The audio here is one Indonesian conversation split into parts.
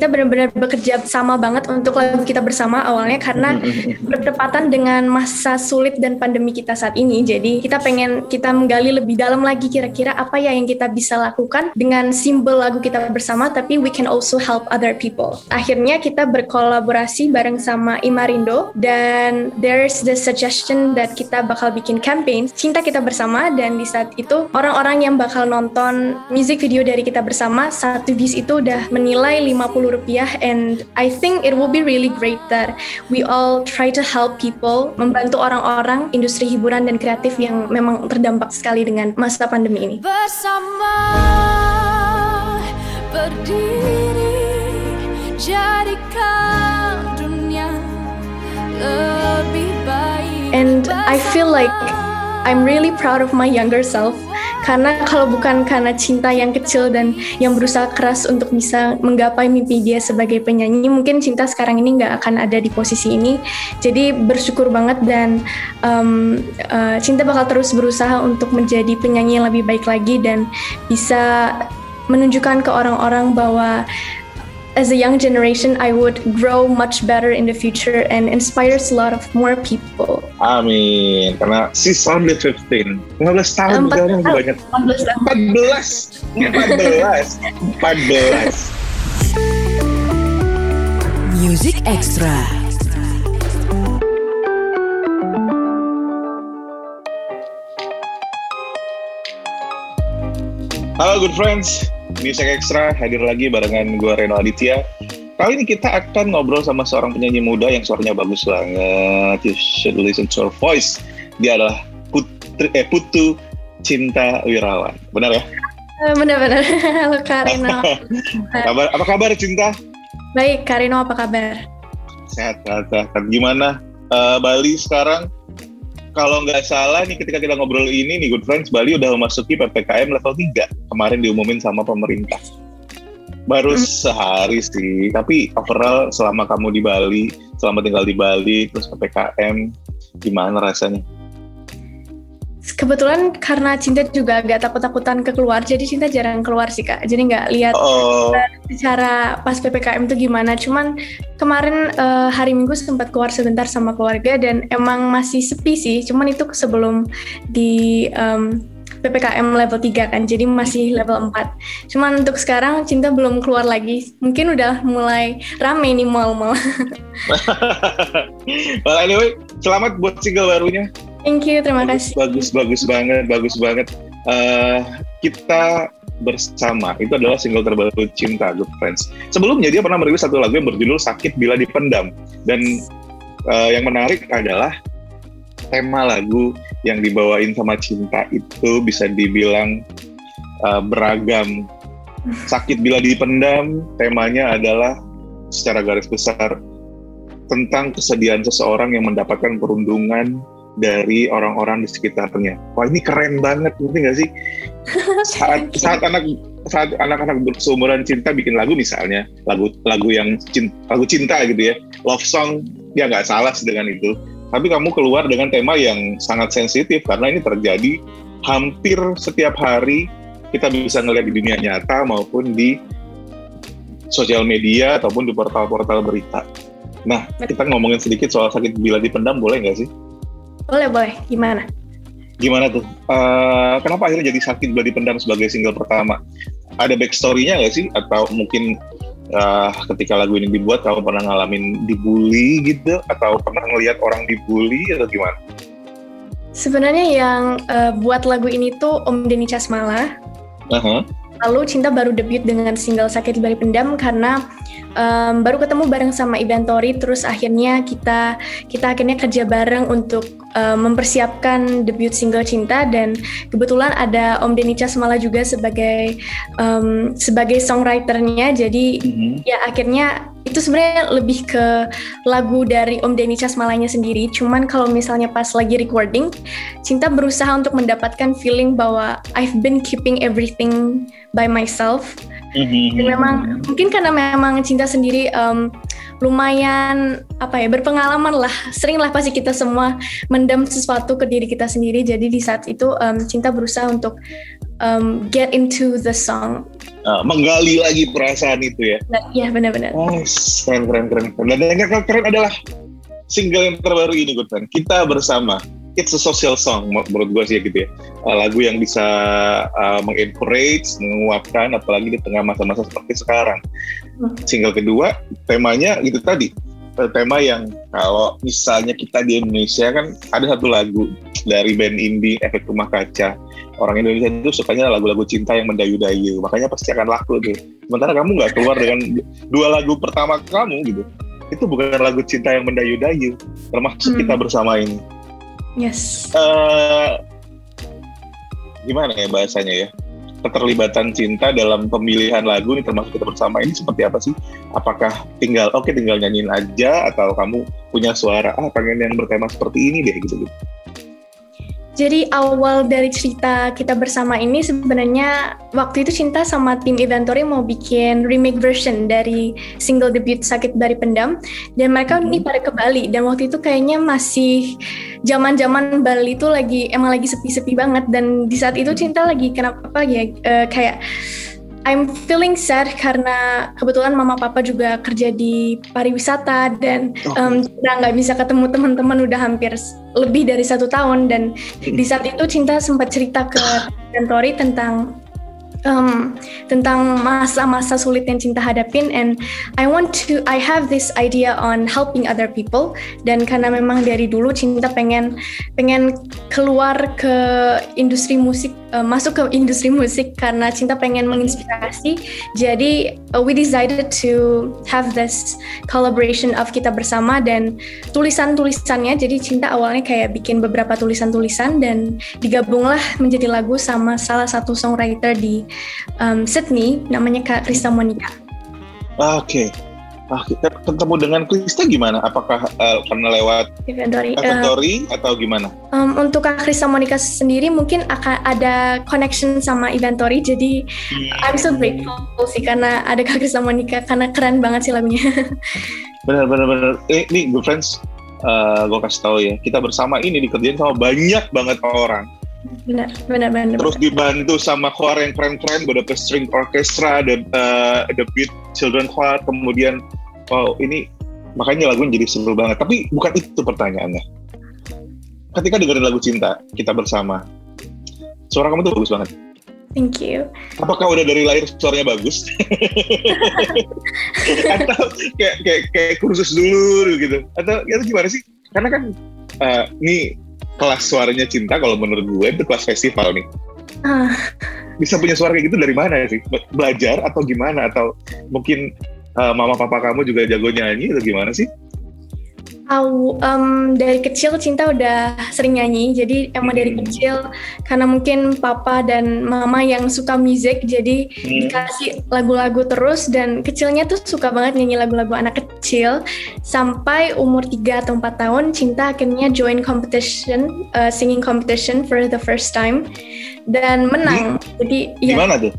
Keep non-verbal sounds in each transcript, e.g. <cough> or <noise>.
kita benar-benar bekerja sama banget untuk lagu kita bersama awalnya karena bertepatan dengan masa sulit dan pandemi kita saat ini. Jadi kita pengen kita menggali lebih dalam lagi kira-kira apa ya yang kita bisa lakukan dengan simbol lagu kita bersama tapi we can also help other people. Akhirnya kita berkolaborasi bareng sama Imarindo dan there's the suggestion that kita bakal bikin campaign Cinta Kita Bersama dan di saat itu orang-orang yang bakal nonton music video dari kita bersama satu views itu udah menilai 50 rupiah and I think it will be really great that we all try to help people membantu orang-orang industri hiburan dan kreatif yang memang terdampak sekali dengan masa pandemi ini. Bersama berdiri jadikan dunia lebih baik. And I feel like I'm really proud of my younger self karena kalau bukan karena cinta yang kecil dan yang berusaha keras untuk bisa menggapai mimpi dia sebagai penyanyi mungkin cinta sekarang ini nggak akan ada di posisi ini. Jadi bersyukur banget dan um, uh, cinta bakal terus berusaha untuk menjadi penyanyi yang lebih baik lagi dan bisa menunjukkan ke orang-orang bahwa as a young generation, I would grow much better in the future and inspires a lot of more people. Amin. Karena she's only 15. 15 tahun sekarang banyak. 14 tahun. 14. 14. 14. Music Extra. Halo good friends, Music Extra hadir lagi barengan gue Reno Aditya. Kali ini kita akan ngobrol sama seorang penyanyi muda yang suaranya bagus banget. You should listen to her voice. Dia adalah Putri, eh, Putu Cinta Wirawan. Benar ya? Eh, benar-benar. <laughs> Halo Kak Reno. <laughs> kabar, apa kabar Cinta? Baik, Kak Reno apa kabar? Sehat, sehat, sehat. Gimana uh, Bali sekarang? Kalau nggak salah nih ketika kita ngobrol ini nih good friends Bali udah memasuki PPKM level 3 kemarin diumumin sama pemerintah. Baru hmm. sehari sih, tapi overall selama kamu di Bali, selama tinggal di Bali terus PPKM gimana rasanya? Kebetulan karena Cinta juga agak takut-takutan ke keluar, jadi Cinta jarang keluar sih kak. Jadi nggak lihat oh. secara pas ppkm itu gimana. Cuman kemarin uh, hari Minggu sempat keluar sebentar sama keluarga dan emang masih sepi sih. Cuman itu sebelum di um, PPKM level 3 kan, jadi masih level 4. Cuman untuk sekarang Cinta belum keluar lagi. Mungkin udah mulai rame nih mal-mal. <laughs> well anyway, selamat buat single barunya. Thank you, terima bagus, kasih. Bagus, bagus banget, bagus banget. Uh, kita bersama itu adalah single terbaru Cinta Good Friends. Sebelumnya dia pernah merilis satu lagu yang berjudul Sakit Bila Dipendam dan uh, yang menarik adalah tema lagu yang dibawain sama Cinta itu bisa dibilang uh, beragam. Sakit Bila Dipendam temanya adalah secara garis besar tentang kesedihan seseorang yang mendapatkan perundungan dari orang-orang di sekitarnya. Wah ini keren banget, ngerti nggak sih? <laughs> Saat saat anak saat anak-anak berseumuran cinta bikin lagu misalnya, lagu lagu yang cinta, lagu cinta gitu ya, love song, ya nggak salah dengan itu. Tapi kamu keluar dengan tema yang sangat sensitif karena ini terjadi hampir setiap hari kita bisa ngeliat di dunia nyata maupun di sosial media ataupun di portal-portal berita. Nah, kita ngomongin sedikit soal sakit bila dipendam boleh nggak sih? Boleh, boleh. Gimana? Gimana tuh? Uh, kenapa akhirnya jadi sakit bila dipendam sebagai single pertama? Ada backstory-nya nggak sih? Atau mungkin uh, ketika lagu ini dibuat kamu pernah ngalamin dibully gitu? Atau pernah ngelihat orang dibully atau gimana? Sebenarnya yang uh, buat lagu ini tuh Om Denny Casmala. Uh -huh. Lalu Cinta baru debut dengan single Sakit Bila Pendam karena um, baru ketemu bareng sama Ibantori terus akhirnya kita kita akhirnya kerja bareng untuk uh, mempersiapkan debut single Cinta dan kebetulan ada Om Denny Casmala juga sebagai um, sebagai songwriternya jadi mm-hmm. ya akhirnya itu sebenarnya lebih ke lagu dari Om Denny Casmalanya sendiri cuman kalau misalnya pas lagi recording Cinta berusaha untuk mendapatkan feeling bahwa I've been keeping everything by myself Mm-hmm. Dan memang mungkin karena memang cinta sendiri um, lumayan apa ya berpengalaman lah, sering lah pasti kita semua mendam sesuatu ke diri kita sendiri. Jadi di saat itu um, cinta berusaha untuk um, get into the song uh, menggali lagi perasaan itu ya. Nah, iya benar-benar. Oh, keren keren keren. Dan yang keren, keren adalah single yang terbaru ini good friend. Kita bersama. It's a social song menurut gue sih gitu ya. Uh, lagu yang bisa uh, mengencourage, menguapkan apalagi di tengah masa-masa seperti sekarang. Hmm. Single kedua temanya gitu tadi tema yang kalau misalnya kita di Indonesia kan ada satu lagu dari band indie Efek Rumah Kaca. Orang Indonesia itu sukanya lagu-lagu cinta yang mendayu-dayu. Makanya pasti akan laku tuh. Sementara kamu nggak keluar dengan dua lagu pertama kamu gitu itu bukan lagu cinta yang mendayu-dayu. Termasuk hmm. kita bersama ini. Yes. Uh, gimana ya bahasanya ya keterlibatan cinta dalam pemilihan lagu nih termasuk kita bersama ini seperti apa sih? Apakah tinggal oke okay, tinggal nyanyiin aja atau kamu punya suara ah pengen yang bertema seperti ini deh gitu gitu? Jadi awal dari cerita kita bersama ini sebenarnya waktu itu Cinta sama tim Inventory mau bikin remake version dari single debut Sakit Dari Pendam. Dan mereka ini hmm. pada ke Bali. Dan waktu itu kayaknya masih zaman-zaman Bali itu lagi emang lagi sepi-sepi banget. Dan di saat itu Cinta lagi kenapa ya uh, kayak I'm feeling sad karena kebetulan mama papa juga kerja di pariwisata dan um, udah nggak bisa ketemu teman-teman udah hampir lebih dari satu tahun dan di saat itu Cinta sempat cerita ke Tori tentang um, tentang masa-masa sulit yang cinta hadapin and I want to I have this idea on helping other people. Dan karena memang dari dulu cinta pengen pengen keluar ke industri musik uh, masuk ke industri musik karena cinta pengen menginspirasi. Jadi uh, we decided to have this collaboration of kita bersama dan tulisan-tulisannya jadi cinta awalnya kayak bikin beberapa tulisan-tulisan dan digabunglah menjadi lagu sama salah satu songwriter di um, Sydney namanya Kak Krista Monica. Oke. Okay. Ah, kita ketemu dengan Krista gimana? Apakah uh, karena lewat inventory, inventory uh, atau gimana? Um, untuk Kak Krista Monica sendiri mungkin akan ada connection sama inventory, jadi hmm. I'm so grateful sih karena ada Kak Krista Monica karena keren banget sih lagunya. <laughs> bener bener bener. Eh, nih good friends, uh, gue kasih tahu ya, kita bersama ini dikerjain sama banyak banget orang benar benar benar terus dibantu sama choir yang keren-keren Budapest String Orchestra the uh, the Beat Children Choir kemudian wow ini makanya lagu jadi seru banget tapi bukan itu pertanyaannya ketika dengerin lagu cinta kita bersama suara kamu tuh bagus banget Thank you. Apakah udah dari lahir suaranya bagus? <laughs> Atau kayak kayak kayak kursus dulu gitu? Atau ya gimana sih? Karena kan uh, ini kelas suaranya cinta kalau menurut gue itu kelas festival nih. Uh. Bisa punya suara kayak gitu dari mana sih? Belajar atau gimana? Atau mungkin uh, mama papa kamu juga jago nyanyi atau gimana sih? Aku um, dari kecil Cinta udah sering nyanyi, jadi emang dari hmm. kecil karena mungkin papa dan mama yang suka musik, jadi hmm. dikasih lagu-lagu terus dan kecilnya tuh suka banget nyanyi lagu-lagu anak kecil sampai umur 3 atau 4 tahun Cinta akhirnya join competition, uh, singing competition for the first time dan menang. Di, jadi ya. Gimana tuh?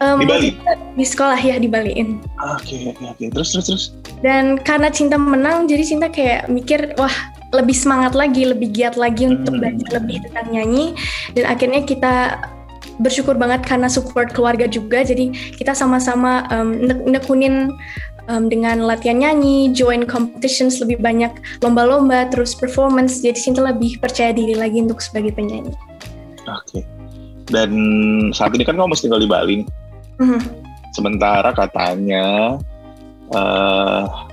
Um, di Bali? Di sekolah ya di Baliin. Oke oke oke. Terus terus terus. Dan karena cinta menang, jadi cinta kayak mikir wah lebih semangat lagi, lebih giat lagi hmm. untuk belajar lebih tentang nyanyi. Dan akhirnya kita bersyukur banget karena support keluarga juga. Jadi kita sama-sama um, nekunin um, dengan latihan nyanyi, join competitions lebih banyak lomba-lomba, terus performance. Jadi cinta lebih percaya diri lagi untuk sebagai penyanyi. Oke. Dan saat ini kan kamu mesti tinggal di Bali. Mm. Sementara katanya uh,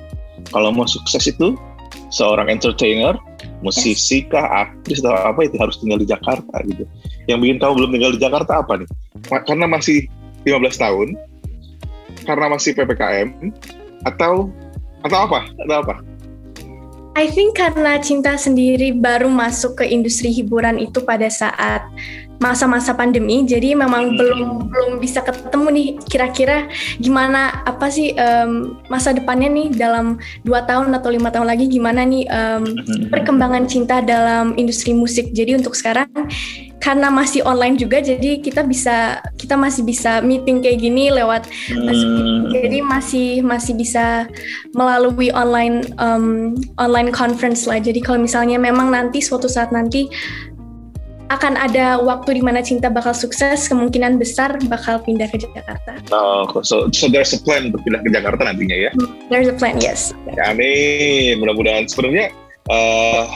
kalau mau sukses itu seorang entertainer, musisi kah, aktris atau apa itu harus tinggal di Jakarta gitu. Yang bikin kamu belum tinggal di Jakarta apa nih? Karena masih 15 tahun, karena masih PPKM, atau atau apa? Atau apa? I think karena cinta sendiri baru masuk ke industri hiburan itu pada saat masa-masa pandemi jadi memang hmm. belum belum bisa ketemu nih kira-kira gimana apa sih um, masa depannya nih dalam dua tahun atau lima tahun lagi gimana nih um, perkembangan cinta dalam industri musik jadi untuk sekarang karena masih online juga jadi kita bisa kita masih bisa meeting kayak gini lewat hmm. jadi masih masih bisa melalui online um, online conference lah jadi kalau misalnya memang nanti suatu saat nanti akan ada waktu di mana cinta bakal sukses, kemungkinan besar bakal pindah ke Jakarta. Oh, so, so there's a plan untuk pindah ke Jakarta nantinya ya? There's a plan, yes. Ya, amin. Mudah-mudahan sebenarnya uh,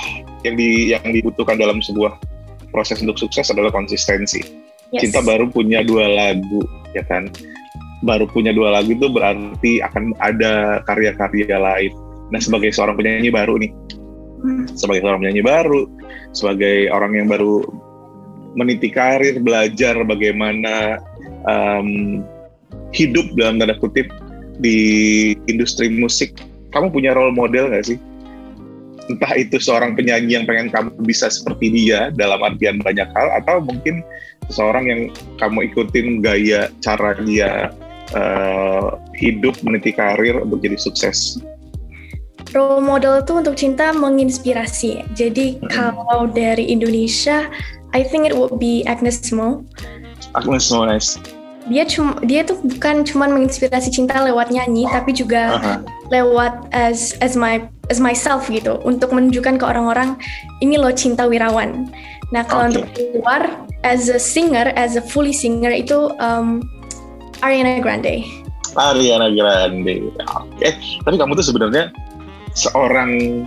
yang di yang dibutuhkan dalam sebuah proses untuk sukses adalah konsistensi. Yes. Cinta baru punya dua lagu, ya kan? Baru punya dua lagu itu berarti akan ada karya-karya lain. Nah, sebagai seorang penyanyi baru nih, hmm. sebagai seorang penyanyi baru, sebagai orang yang baru meniti karir, belajar bagaimana um, hidup dalam tanda kutip di industri musik. Kamu punya role model nggak sih? Entah itu seorang penyanyi yang pengen kamu bisa seperti dia dalam artian banyak hal, atau mungkin seseorang yang kamu ikutin gaya cara dia uh, hidup meniti karir untuk jadi sukses role model itu untuk cinta menginspirasi. Jadi hmm. kalau dari Indonesia, I think it would be Agnes Mo. Agnes Mo, nice. Dia cuma dia tuh bukan cuma menginspirasi cinta lewat nyanyi, tapi juga uh -huh. lewat as as my as myself gitu, untuk menunjukkan ke orang-orang ini loh cinta wirawan. Nah kalau okay. untuk keluar as a singer, as a fully singer itu um, Ariana Grande. Ariana Grande. Oke, okay. tapi kamu tuh sebenarnya seorang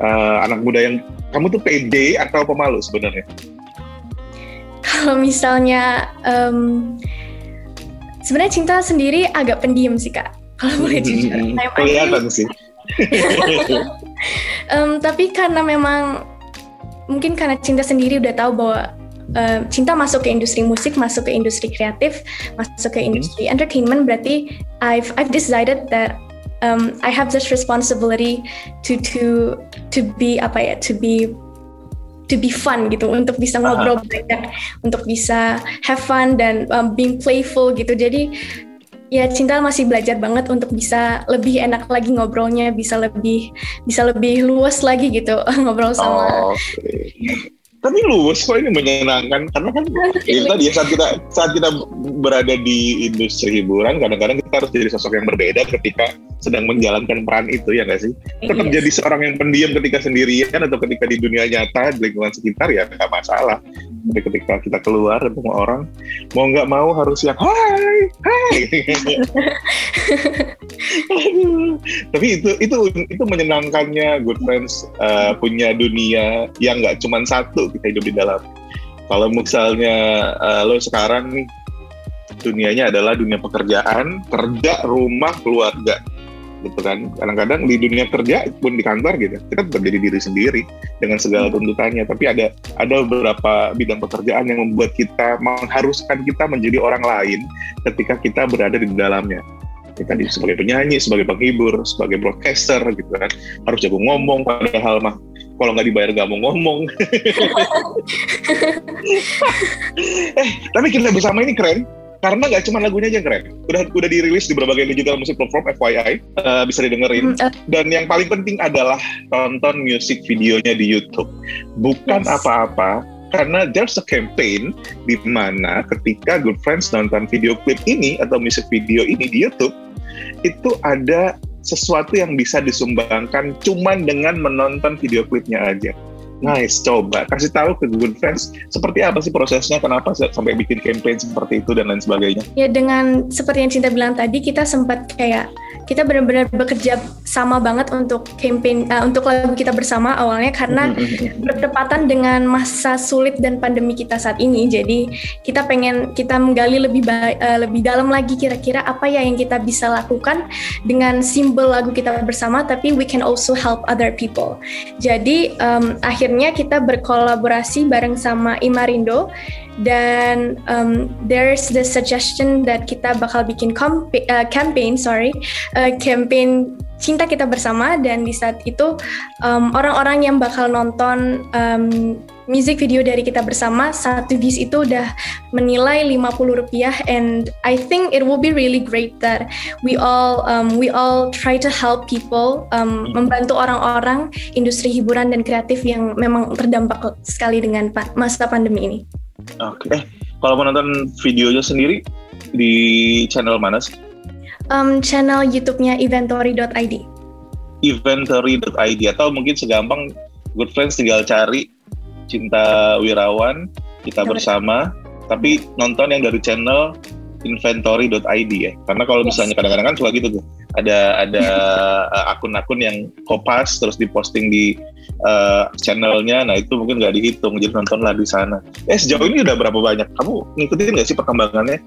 uh, anak muda yang kamu tuh pede atau pemalu sebenarnya? Kalau misalnya um, sebenarnya cinta sendiri agak pendiam sih kak. Kalau boleh jujur. Kelihatan sih. <laughs> um, tapi karena memang mungkin karena cinta sendiri udah tahu bahwa uh, cinta masuk ke industri musik, masuk ke industri kreatif, masuk ke industri hmm. entertainment berarti I've I've decided that um, I have this responsibility to to to be apa ya to be to be fun gitu untuk bisa ngobrol uh -huh. banyak untuk bisa have fun dan um, being playful gitu jadi ya cinta masih belajar banget untuk bisa lebih enak lagi ngobrolnya bisa lebih bisa lebih luas lagi gitu <laughs> ngobrol sama oh, okay tapi luwes kok ini menyenangkan karena kan <laughs> itu tadi saat kita saat kita berada di industri hiburan kadang-kadang kita harus jadi sosok yang berbeda ketika sedang menjalankan peran itu ya nggak sih? Tetap yes. jadi seorang yang pendiam ketika sendirian atau ketika di dunia nyata di lingkungan sekitar ya nggak masalah. Tapi ketika kita keluar ketemu orang mau nggak mau harus yang hai hai. <laughs> Tapi itu itu itu menyenangkannya good friends uh, punya dunia yang nggak cuma satu kita hidup di dalam. Kalau misalnya uh, lo sekarang nih dunianya adalah dunia pekerjaan kerja rumah keluarga gitu kan? Kadang-kadang di dunia kerja pun di kantor gitu kita tetap jadi diri sendiri dengan segala tuntutannya. Tapi ada ada beberapa bidang pekerjaan yang membuat kita mengharuskan kita menjadi orang lain ketika kita berada di dalamnya. Tadi sebagai penyanyi, sebagai penghibur, sebagai broadcaster gitu kan. Harus jago ngomong padahal mah kalau nggak dibayar nggak mau ngomong. <laughs> eh tapi kita bersama ini keren karena nggak cuma lagunya aja yang keren, udah udah dirilis di berbagai digital musik platform FYI uh, eh, bisa didengerin. Mm, uh. Dan yang paling penting adalah tonton musik videonya di YouTube, bukan apa-apa. Yes karena there's a campaign di mana ketika Good Friends nonton video klip ini atau musik video ini di YouTube itu ada sesuatu yang bisa disumbangkan cuman dengan menonton video klipnya aja. Nice, coba kasih tahu ke Good Friends seperti apa sih prosesnya, kenapa sampai bikin campaign seperti itu dan lain sebagainya. Ya dengan seperti yang Cinta bilang tadi, kita sempat kayak kita benar-benar bekerja sama banget untuk campaign uh, untuk lagu kita bersama awalnya karena bertepatan dengan masa sulit dan pandemi kita saat ini. Jadi kita pengen kita menggali lebih uh, lebih dalam lagi kira-kira apa ya yang kita bisa lakukan dengan simbol lagu kita bersama, tapi we can also help other people. Jadi um, akhirnya kita berkolaborasi bareng sama Imarindo dan um, there's the suggestion that kita bakal bikin uh, campaign sorry uh, campaign cinta kita bersama. Dan di saat itu um, orang-orang um, yang bakal nonton um, music video dari kita bersama satu views itu udah menilai 50 rupiah and I think it will be really great that we all um, we all try to help people um, membantu orang-orang industri hiburan dan kreatif yang memang terdampak sekali dengan masa pandemi ini. Oke. Okay. Eh, kalau mau nonton videonya sendiri di channel mana sih? Um, channel YouTube-nya inventory.id. Inventory.id atau mungkin segampang Good Friends tinggal cari Cinta Wirawan, kita bersama, tapi nonton yang dari channel inventory.id ya. Karena kalau misalnya kadang-kadang kan suka gitu tuh. Ada ada <laughs> eh, akun-akun yang kopas terus diposting di uh, channelnya. Nah itu mungkin nggak dihitung. Jadi nontonlah di sana. Eh sejauh ini udah berapa banyak? Kamu ngikutin nggak sih perkembangannya?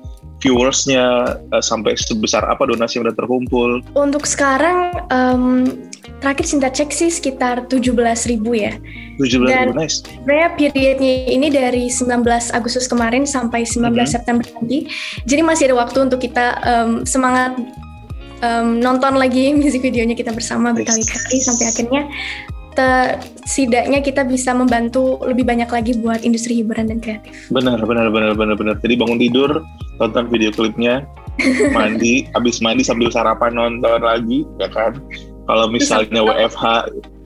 Viewersnya uh, sampai sebesar apa donasi yang udah terkumpul? Untuk sekarang um, terakhir Cinta cek sih sekitar 17 ribu ya. 17 Dan ribu, nice. Sebenarnya periodnya ini dari 19 Agustus kemarin sampai 19 mm -hmm. September nanti. Jadi masih ada waktu untuk kita um, semangat um, nonton lagi <laughs> musik videonya kita bersama berkali-kali sampai akhirnya setidaknya kita bisa membantu lebih banyak lagi buat industri hiburan dan kreatif. Benar, benar, benar, benar, benar. Jadi bangun tidur, tonton video klipnya, <laughs> mandi, habis mandi sambil sarapan nonton lagi, ya kan? Kalau misalnya WFH,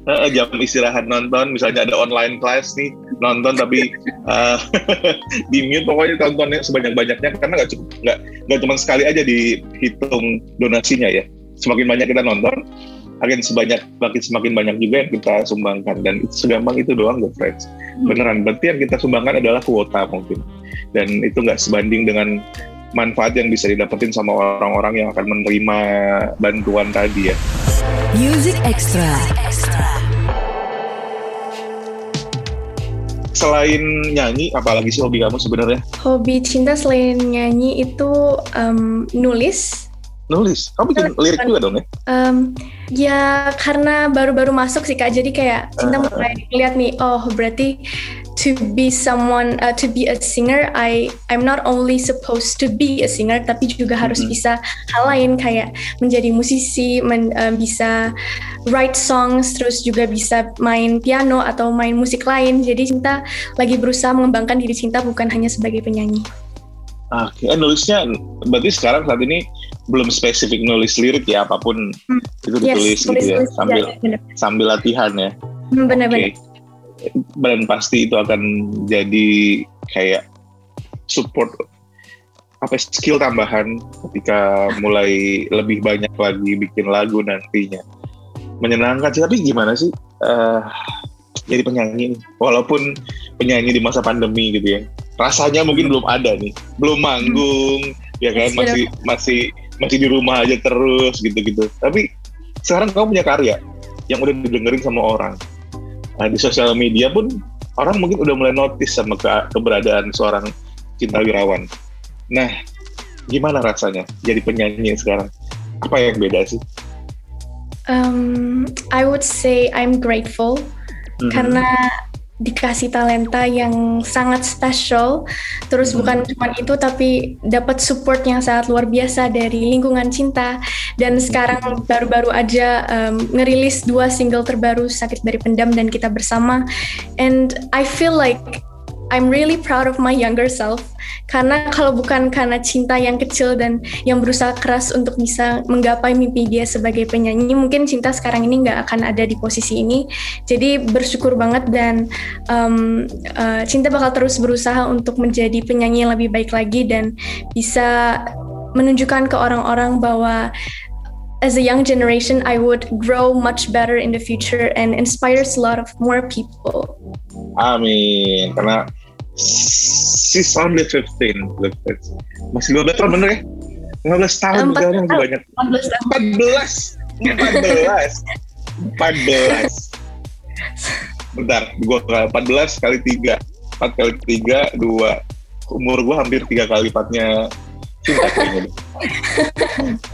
eh, jam istirahat nonton, misalnya ada online class nih, nonton tapi uh, <laughs> <laughs> di mute pokoknya tontonnya sebanyak-banyaknya karena nggak cukup nggak nggak cuma sekali aja dihitung donasinya ya. Semakin banyak kita nonton, akan sebanyak makin semakin banyak juga yang kita sumbangkan. Dan itu segampang itu doang good friends. Hmm. beneran berarti yang kita sumbangkan adalah kuota mungkin. Dan itu nggak sebanding dengan manfaat yang bisa didapetin sama orang-orang yang akan menerima bantuan tadi ya Music Extra. Selain nyanyi apalagi sih hobi kamu sebenarnya? Hobi cinta selain nyanyi itu um, nulis nulis. Kamu bikin lirik juga dong ya? um, ya karena baru-baru masuk sih kak. Jadi kayak cinta uh, mulai lihat nih oh berarti to be someone uh, to be a singer I I'm not only supposed to be a singer tapi juga harus mm -hmm. bisa hal lain kayak menjadi musisi men, uh, bisa write songs terus juga bisa main piano atau main musik lain. Jadi cinta lagi berusaha mengembangkan diri cinta bukan hanya sebagai penyanyi Oke, okay. eh, nulisnya berarti sekarang saat ini belum spesifik nulis lirik ya apa pun hmm. itu ditulis yes, gitu ya sambil ya, sambil latihan ya. Hmm, benar-benar. Okay. Dan pasti itu akan jadi kayak support apa skill tambahan ketika mulai lebih banyak lagi bikin lagu nantinya. Menyenangkan sih tapi gimana sih uh, jadi penyanyi walaupun penyanyi di masa pandemi gitu ya rasanya mungkin belum ada nih. Belum manggung hmm. ya kan? Masih masih masih di rumah aja terus gitu-gitu. Tapi sekarang kamu punya karya yang udah didengerin sama orang. Nah di sosial media pun orang mungkin udah mulai notice sama ke keberadaan seorang Cinta Wirawan. Nah gimana rasanya jadi penyanyi sekarang? Apa yang beda sih? Um, I would say I'm grateful. Mm -hmm. karena dikasih talenta yang sangat special. Terus hmm. bukan cuma itu tapi dapat support yang sangat luar biasa dari lingkungan cinta dan sekarang baru-baru aja um, ngerilis dua single terbaru Sakit dari Pendam dan Kita Bersama. And I feel like I'm really proud of my younger self karena kalau bukan karena cinta yang kecil dan yang berusaha keras untuk bisa menggapai mimpi dia sebagai penyanyi mungkin cinta sekarang ini nggak akan ada di posisi ini jadi bersyukur banget dan um, uh, cinta bakal terus berusaha untuk menjadi penyanyi yang lebih baik lagi dan bisa menunjukkan ke orang-orang bahwa as a young generation, I would grow much better in the future and inspires a lot of more people. Amin. Karena she's only 15. Masih 12 tahun bener ya? 15 tahun udah yang banyak. 14 tahun. 14. 14. 14. Bentar, gue 14 kali 3. 4 kali 3, 2. Umur gue hampir 3 kali lipatnya cinta kayaknya.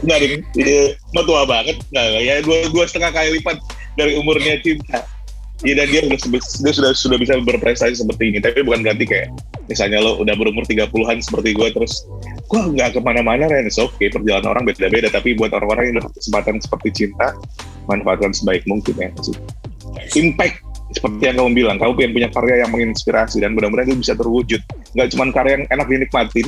Enggak, ding. Ya, tua banget. Enggak, ya dua, dua setengah kali lipat dari umurnya cinta. Iya dan dia udah, dia sudah sudah bisa berprestasi seperti ini. Tapi bukan berarti kayak misalnya lo udah berumur 30-an seperti gue terus gue nggak ke mana-mana Ren. Oke okay, perjalanan orang beda-beda. Tapi buat orang-orang yang udah kesempatan seperti cinta, manfaatkan sebaik mungkin ya sih. Impact seperti yang kamu bilang, kamu pengen punya karya yang menginspirasi dan mudah-mudahan itu bisa terwujud. Nggak cuma karya yang enak dinikmatin,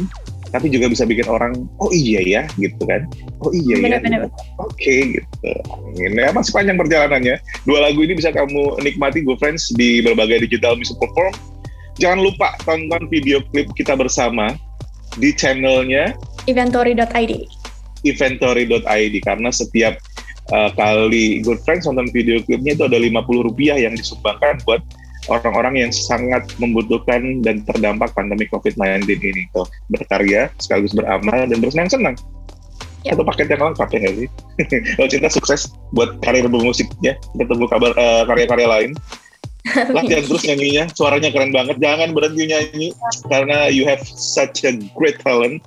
tapi juga bisa bikin orang oh iya ya gitu kan. Oh iya bener, ya gitu. oke okay, gitu. Ini ya, masih panjang perjalanannya. Dua lagu ini bisa kamu nikmati gue friends di berbagai digital music platform. Jangan lupa tonton video klip kita bersama di channelnya inventory.id inventory.id karena setiap uh, kali good friends nonton video klipnya itu ada 50 rupiah yang disumbangkan buat orang-orang yang sangat membutuhkan dan terdampak pandemi COVID-19 ini. Tuh, berkarya, sekaligus beramal, dan bersenang-senang. Yep. Satu paket yang lengkap ya nggak sih? <laughs> Kalau cinta sukses buat karir bermusiknya, kita tunggu kabar uh, karya-karya lain. <laughs> Latihan terus nyanyinya, suaranya keren banget. Jangan berhenti nyanyi karena you have such a great talent.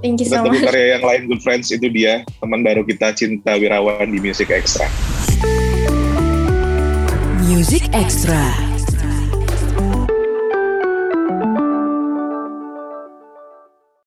Thank you kita so tunggu much. karya yang lain, good friends itu dia teman baru kita Cinta Wirawan di Music Extra. Music Extra.